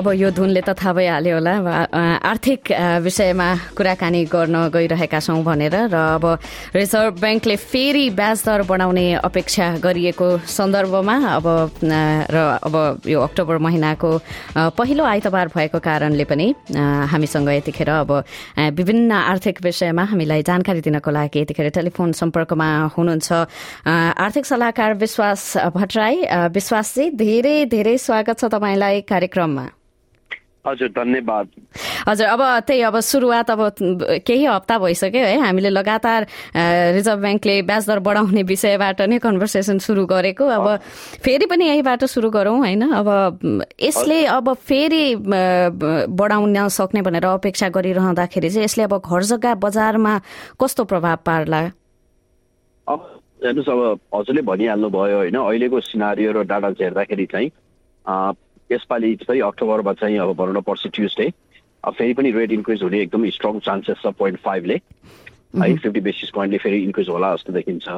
अब यो धुनले त थाहा भइहाल्यो होला। आर्थिक विषयमा कुराकानी गर्न गइरहेका छौँ भनेर र अब रिजर्भ ब्याङ्कले फेरि ब्याज दर बढाउने अपेक्षा गरिएको सन्दर्भमा अब र अब यो अक्टोबर महिनाको पहिलो आइतबार भएको कारणले पनि हामीसँग यतिखेर अब विभिन्न आर्थिक विषयमा हामीलाई जानकारी दिनको लागि यतिखेर टेलिफोन सम्पर्कमा हुनुहुन्छ आर्थिक सल्लाहकार विश्वास भट्टराई। विश्वासजी धेरै धेरै स्वागत छ तपाईँलाई कार्यक्रममा। हजुर धन्यवाद हजुर अब त्यही अब सुरुवात अब केही हप्ता भइसक्यो है हामीले लगातार रिजर्भ ब्याङ्कले ब्याज दर बढाउने विषयबाट नै कन्भर्सेसन सुरु गरेको अब फेरि पनि यहीबाट सुरु गरौँ होइन अब यसले अब फेरि बढाउन सक्ने भनेर अपेक्षा गरिरहँदाखेरि चाहिँ यसले अब घर जग्गा बजारमा कस्तो प्रभाव पार्ला हेर्नुहोस् अब हजुरले भनिहाल्नु भयो होइन अहिलेको सिनारी र डाटा हेर्दाखेरि चाहिँ यसपालि चाहिँ अक्टोबरमा चाहिँ अब भनौँ न पर्सि ट्युसडे फेरि पनि रेट इन्क्रिज हुने एकदम स्ट्रङ चान्सेस छ पोइन्ट फाइभले है फिफ्टी बेसिस पोइन्टले फेरि इन्क्रिज होला जस्तो देखिन्छ।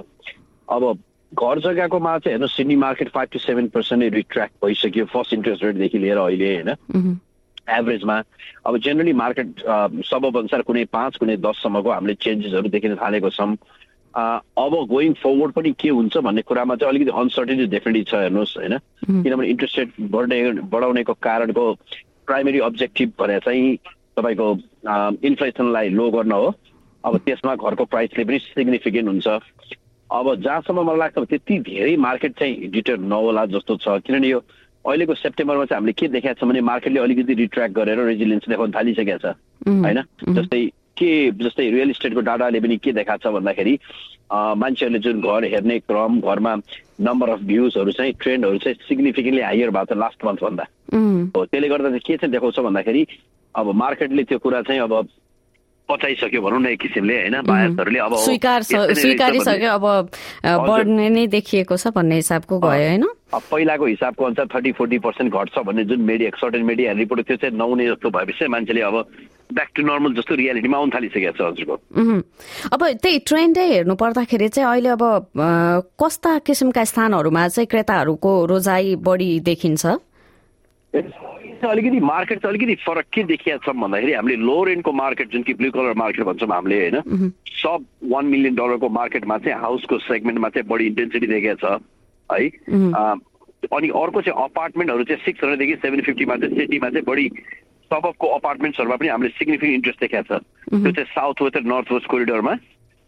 अब घर जग्गाकोमा चाहिँ हेर्नु Sydney market five to seven percent retract भइसक्यो। फर्स्ट इन्ट्रेस्ट रेटदेखि लिएर अहिले होइन? एभरेजमा अब जेनरली मार्केट सबब अनुसार कुनै पाँच कुनै दससम्मको हामीले चेन्जेसहरू देखिन थालेको छौँ। अब गोइङ फरवर्ड पनि के हुन्छ भन्ने कुरामा चाहिँ अलिकति अनसर्टेनिटी डेफिनेटली छ हेर्नुहोस् होइन? किनभने इन्ट्रेस्ट रेट बढ्ने बढाउनेको कारणको प्राइमेरी अब्जेक्टिभ भने चाहिँ तपाईँको इन्फ्लेसनलाई लो गर्न हो। अब त्यसमा घरको प्राइसले पनि सिग्निफिकेन्ट हुन्छ। अब जहाँसम्म मलाई लाग्छ त्यति धेरै मार्केट चाहिँ डिटर नहोला जस्तो छ। किनभने यो अहिलेको सेप्टेम्बरमा चाहिँ हामीले के देखाएको छ भने मार्केटले अलिकति रिट्र्याक्ट गरेर रेजिलियन्स देखाउन थालिसकेको छ होइन? जस्तै के जस्तै रियल इस्टेटको डाटाले पनि के देखाएको छ भन्दाखेरि मान्छेहरूले जुन घर हेर्ने क्रम घरमा नम्बर अफ भ्युजहरू चाहिँ ट्रेन्डहरू चाहिँ सिग्निफिकेन्टली हायर भएको छ लास्ट मन्थभन्दा हो त्यसले गर्दा चाहिँ के चाहिँ देखाउँछ भन्दाखेरि अब मार्केटले त्यो कुरा चाहिँ अब पचाइसक्यो भनौँ न एक किसिमले होइन? बायर्सहरूले अब स्वीकार स्वीकारिसक्यो अब बढ्ने नै देखिएको छ भन्ने हिसाबको भयो होइन? पहिलाको हिसाबको अनुसार थर्टी फोर्टी पर्सेन्ट घट्छ भन्ने जुन मिडिया सर्टेन मिडिया रिपोर्ट त्यो चाहिँ नहुने जस्तो भएपछि मान्छेले अब ब्याक टु नर्मल जस्तो रियालिटीमा आउनु थालिसकेको छ हजुरको। अब त्यही ट्रेन्डै हेर्नु पर्दाखेरि चाहिँ अहिले अब कस्ता किसिमका स्थानहरूमा चाहिँ क्रेताहरूको रोजाइ बढी देखिन्छ? अलिकति मार्केट चाहिँ अलिकति फरक के देखिया छ भन्दाखेरि हामीले लो रेन्टको मार्केट जुन कि ब्लु कलर मार्केट भन्छौँ हामीले होइन? सब वान मिलियन डलरको मार्केटमा चाहिँ हाउसको सेगमेन्टमा चाहिँ बढी इन्टेन्सिटी देखेको छ है? अनि अर्को चाहिँ अपार्टमेन्टहरू चाहिँ सिक्स हन्ड्रेडदेखि सेभेन फिफ्टीमा चाहिँ सिटीमा चाहिँ बढी सबको अपार्टमेन्ट्सहरूमा पनि हामीले सिग्निफिकेन्ट इन्ट्रेस्ट देखाएको छ त्यो चाहिँ साउथ वेस्ट र नर्थ वेस्ट कोरिडोरमा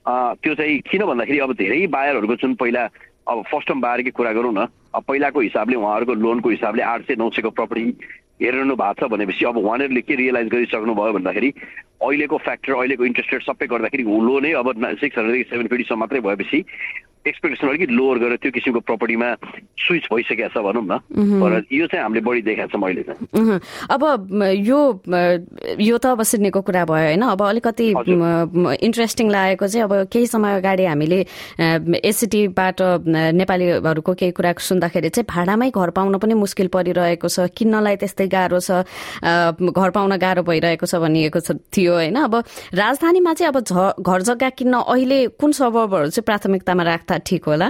त्यो चाहिँ किन भन्दाखेरि अब धेरै बायरहरूको जुन पहिला अब फर्स्ट टाइम बायरकै कुरा गरौँ न अब पहिलाको हिसाबले उहाँहरूको लोनको हिसाबले आठ सय नौ सयको प्रपर्टी हेरिरहनु भएको छ भनेपछि अब उहाँहरूले के रियलाइज गरिसक्नुभयो भन्दाखेरि अहिलेको फ्याक्टर अहिलेको इन्ट्रेस्ट रेट सबै गर्दाखेरि लोनै अब सिक्स हन्ड्रेडदेखि सेभेन फिफ्टीसम्म मात्रै भएपछि एक्सपेक्टेसन अलिकति लोवर गरेर त्यो किसिमको प्रपर्टीमा स्विच भइसकेको छ भनौँ न। तर यो चाहिँ हामीले बढी देखाएको छ मैले चाहिँ। अब यो यो त अब सिडनीको कुरा भयो होइन। अब अलिकति इन्ट्रेस्टिङ लागेको चाहिँ अब केही समय अगाडि हामीले एसिटीबाट नेपालीहरूको केही कुरा सुन्दाखेरि चाहिँ भाडामै घर पाउन पनि मुस्किल परिरहेको छ। किन्नलाई त्यस्तै गाह्रो छ। घर पाउन गाह्रो भइरहेको छ भनिएको थियो होइन। अब राजधानीमा चाहिँ अब घर जग्गा किन्न अहिले कुन सबबहरू चाहिँ प्राथमिकतामा राख्दा ठिक होला?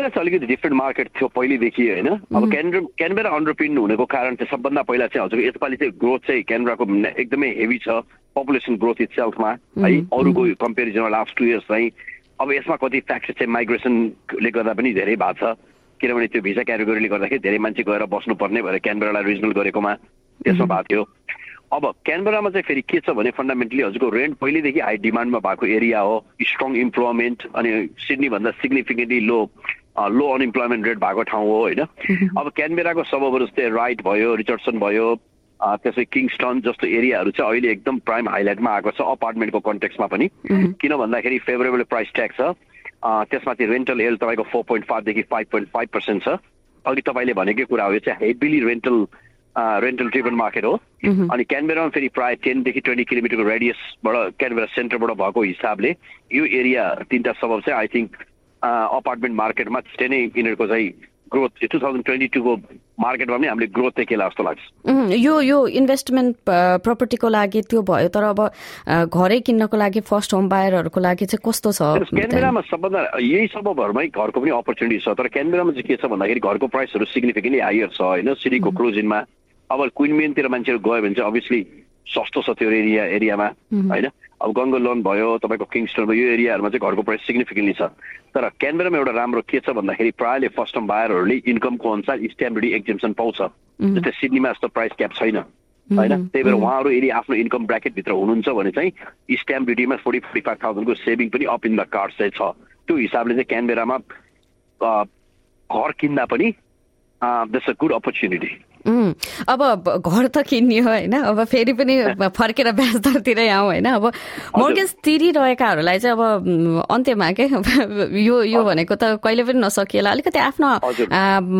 अलिकति डिफ्रेन्ट मार्केट थियो पहिलेदेखि होइन? अब क्यानबेरा अन्डरपिन हुनेको कारण चाहिँ सबभन्दा पहिला चाहिँ हजुर यसपालि चाहिँ ग्रोथ चाहिँ क्यानब्राको एकदमै हेभी छ पपुलेसन ग्रोथ इट सेल्फमा है अरूको कम्पेरिजनमा लास्ट टु इयर्स चाहिँ अब यसमा कति फ्याक्टर चाहिँ माइग्रेसनले गर्दा पनि धेरै भएको छ किनभने त्यो भिसा क्याटेगोरीले गर्दाखेरि धेरै मान्छे गएर बस्नुपर्ने भएर क्यानबेरालाई रिजनल गरेकोमा त्यसमा भएको थियो। अब क्यानबरामा चाहिँ फेरि के छ भने फन्डामेन्टली हजुरको रेन्ट पहिल्यैदेखि हाई डिमान्डमा भएको एरिया हो स्ट्रङ इम्प्लोइमेन्ट अनि सिडनीभन्दा significantly low low unemployment rate भएको ठाउँ हो होइन? अब क्यानबेराको सबहरू जस्तै राइट भयो रिचर्डसन भयो त्यसै किङस्टन जस्तो एरियाहरू चाहिँ अहिले एकदम प्राइम हाइलाइटमा आएको छ अपार्टमेन्टको कन्टेक्समा पनि। किन भन्दाखेरि फेभरेबल प्राइस ट्याक्स छ त्यसमाथि रेन्टल एल तपाईँको फोर पोइन्ट फाइभदेखि फाइभ पोइन्ट फाइभ पर्सेन्ट छ। अघि तपाईँले भनेकै कुरा हो यो चाहिँ heavily rental rental driven market हो। अनि क्यानबेरामा फेरि प्रायः टेनदेखि ट्वेन्टी किलोमिटरको रेडियसबाट क्यानबेरा सेन्टरबाट भएको हिसाबले यो एरिया तिनवटा सबब चाहिँ आई थिङ्क अपार्टमेन्ट मार्केटमा त्यस्तै नै यिनीहरूको चाहिँ ग्रोथ टु थाउजन्ड ट्वेन्टी टूको मार्केटमा पनि हामीले ग्रोथ देखेला जस्तो लाग्छ। यो यो इन्भेस्टमेन्ट प्रपर्टीको लागि त्यो भयो तर अब घरै किन्नको लागि फर्स्ट होम बायरहरूको लागि चाहिँ कस्तो छ? क्यानबेरामा सबभन्दा यही सबभरमै घरको पनि अपर्च्युनिटी छ तर क्यानबेरामा चाहिँ के छ भन्दाखेरि घरको प्राइसहरू सिग्निफिकेन्टली हायर छ होइन? सिटीको क्लोजिनमा अब क्विन मेनतिर मान्छेहरू गयो भने चाहिँ अभियसली सस्तो छ त्यो एरिया एरियामा होइन? अब गङ्गो लोन भयो तपाईँको किङस्टोन भयो यो एरियाहरूमा चाहिँ घरको प्राइस सिग्निफिकेन्टली छ। तर क्यानबेरामा एउटा राम्रो के छ भन्दाखेरि प्रायःले फर्स्ट टाइम बायरहरूले इन्कमको अनुसार स्ट्याम्प ड्युटी एक्जिम्सन पाउँछ जस्तै सिडनीमा जस्तो प्राइस क्याप छैन होइन? त्यही भएर उहाँहरू यदि आफ्नो इन्कम ब्राकेटभित्र हुनुहुन्छ भने चाहिँ स्ट्याम्प ड्युटीमा फोर्टी फोर्टी फाइभ थाउजन्डको सेभिङ पनि अप इन द कार्ड चाहिँ छ। त्यो हिसाबले चाहिँ क्यानबेरामा घर किन्दा पनि द्याट्स अ गुड अपर्च्युनिटी अब घर त किन्ने हो होइन? अब फेरि पनि फर्केर ब्याज दरतिरै आउँ होइन? अब मोर्गेज तिरिरहेकाहरूलाई चाहिँ अब अन्त्यमा के? यो यो भनेको त कहिले पनि नसकिएला। अलिकति आफ्नो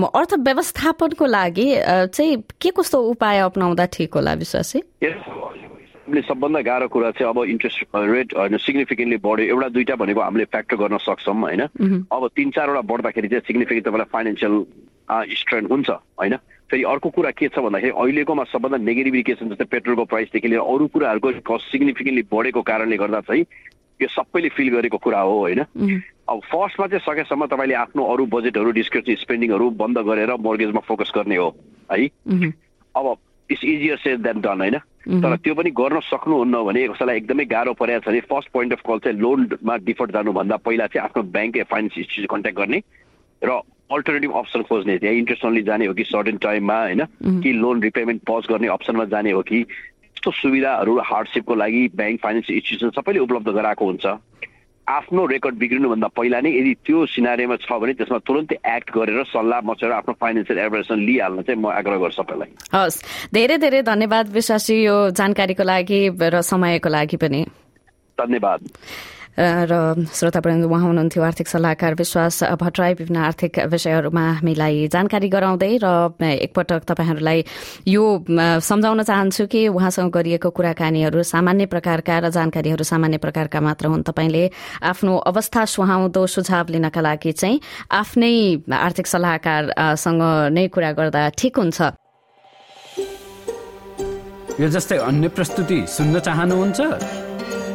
अर्थव्यवस्थापनको लागि चाहिँ के कस्तो उपाय अप्नाउँदा ठिक होला विश्वासी? हामीले सबभन्दा गाह्रो कुरा चाहिँ अब इन्ट्रेस्ट रेट होइन सिग्निफिकेन्टली बढ्यो। एउटा दुइटा भनेको हामीले फ्याक्टर गर्न सक्छौँ होइन? अब तिन चारवटा बढ्दाखेरि चाहिँ सिग्निफिकेन्ट तपाईँलाई फाइनेन्सियल स्ट्रेन हुन्छ होइन? फेरि अर्को कुरा के छ भन्दाखेरि अहिलेकोमा सबभन्दा नेगेटिभिकेसन जस्तै पेट्रोलको प्राइसदेखि लिएर अरू कुराहरूको कस्ट सिग्निफिकेन्टली बढेको कारणले गर्दा चाहिँ यो सबैले फिल गरेको कुरा हो होइन? अब फर्स्टमा चाहिँ सकेसम्म तपाईँले आफ्नो अरू बजेटहरू डिस्क्रिप्सन स्पेन्डिङहरू बन्द गरेर मोर्गेजमा फोकस गर्ने हो है? अब it's easier says than done होइन? तर त्यो पनि गर्न सक्नुहुन्न भने कसैलाई एकदमै गाह्रो परेको छ भने फर्स्ट पोइन्ट अफ कल चाहिँ लोनमा डिफल्ट जानुभन्दा पहिला चाहिँ आफ्नो ब्याङ्क फाइनेन्स इन्स्टिट्युट कन्ट्याक्ट गर्ने र अल्टरनेटिभ अप्सन खोज्ने त्यहाँ इन्ट्रेस्ट ओन्ली जाने हो कि सर्टेन टाइममा होइन? कि लोन रिपेमेन्ट पज गर्ने अप्सनमा जाने हो कि यस्तो सुविधाहरू हार्डसिपको लागि ब्याङ्क फाइनेन्सियल इन्स्टिट्युसन सबैले उपलब्ध गराएको हुन्छ। आफ्नो रेकर्ड बिग्रिनुभन्दा पहिला नै यदि त्यो सिनारीमा छ भने त्यसमा तुरन्तै एक्ट गरेर सल्लाह मचेर आफ्नो फाइनेन्सियल एडभाइसन लिइहाल्न चाहिँ म आग्रह गर्छु सबैलाई। हस्। धेरै धेरै धन्यवाद विश्वासी यो जानकारीको लागि र समयको लागि पनि। धन्यवाद। र श्रोतावृन्द उहाँ हुनुहुन्थ्यो आर्थिक सल्लाहकार विश्वास भट्टराई। विभिन्न आर्थिक विषयहरूमा हामीलाई जानकारी गराउँदै र एकपटक तपाईँहरूलाई यो सम्झाउन चाहन्छु कि उहाँसँग गरिएको कुराकानीहरू सामान्य प्रकारका र जानकारीहरू सामान्य प्रकारका मात्र हुन्। तपाईँले आफ्नो अवस्था सुहाउँदो सुझाव लिनका लागि चाहिँ आफ्नै आर्थिक सल्लाहकारसँग नै कुरा गर्दा ठिक हुन्छ? यो जस्तै अन्य प्रस्तुति सुन्न चाहनुहुन्छ?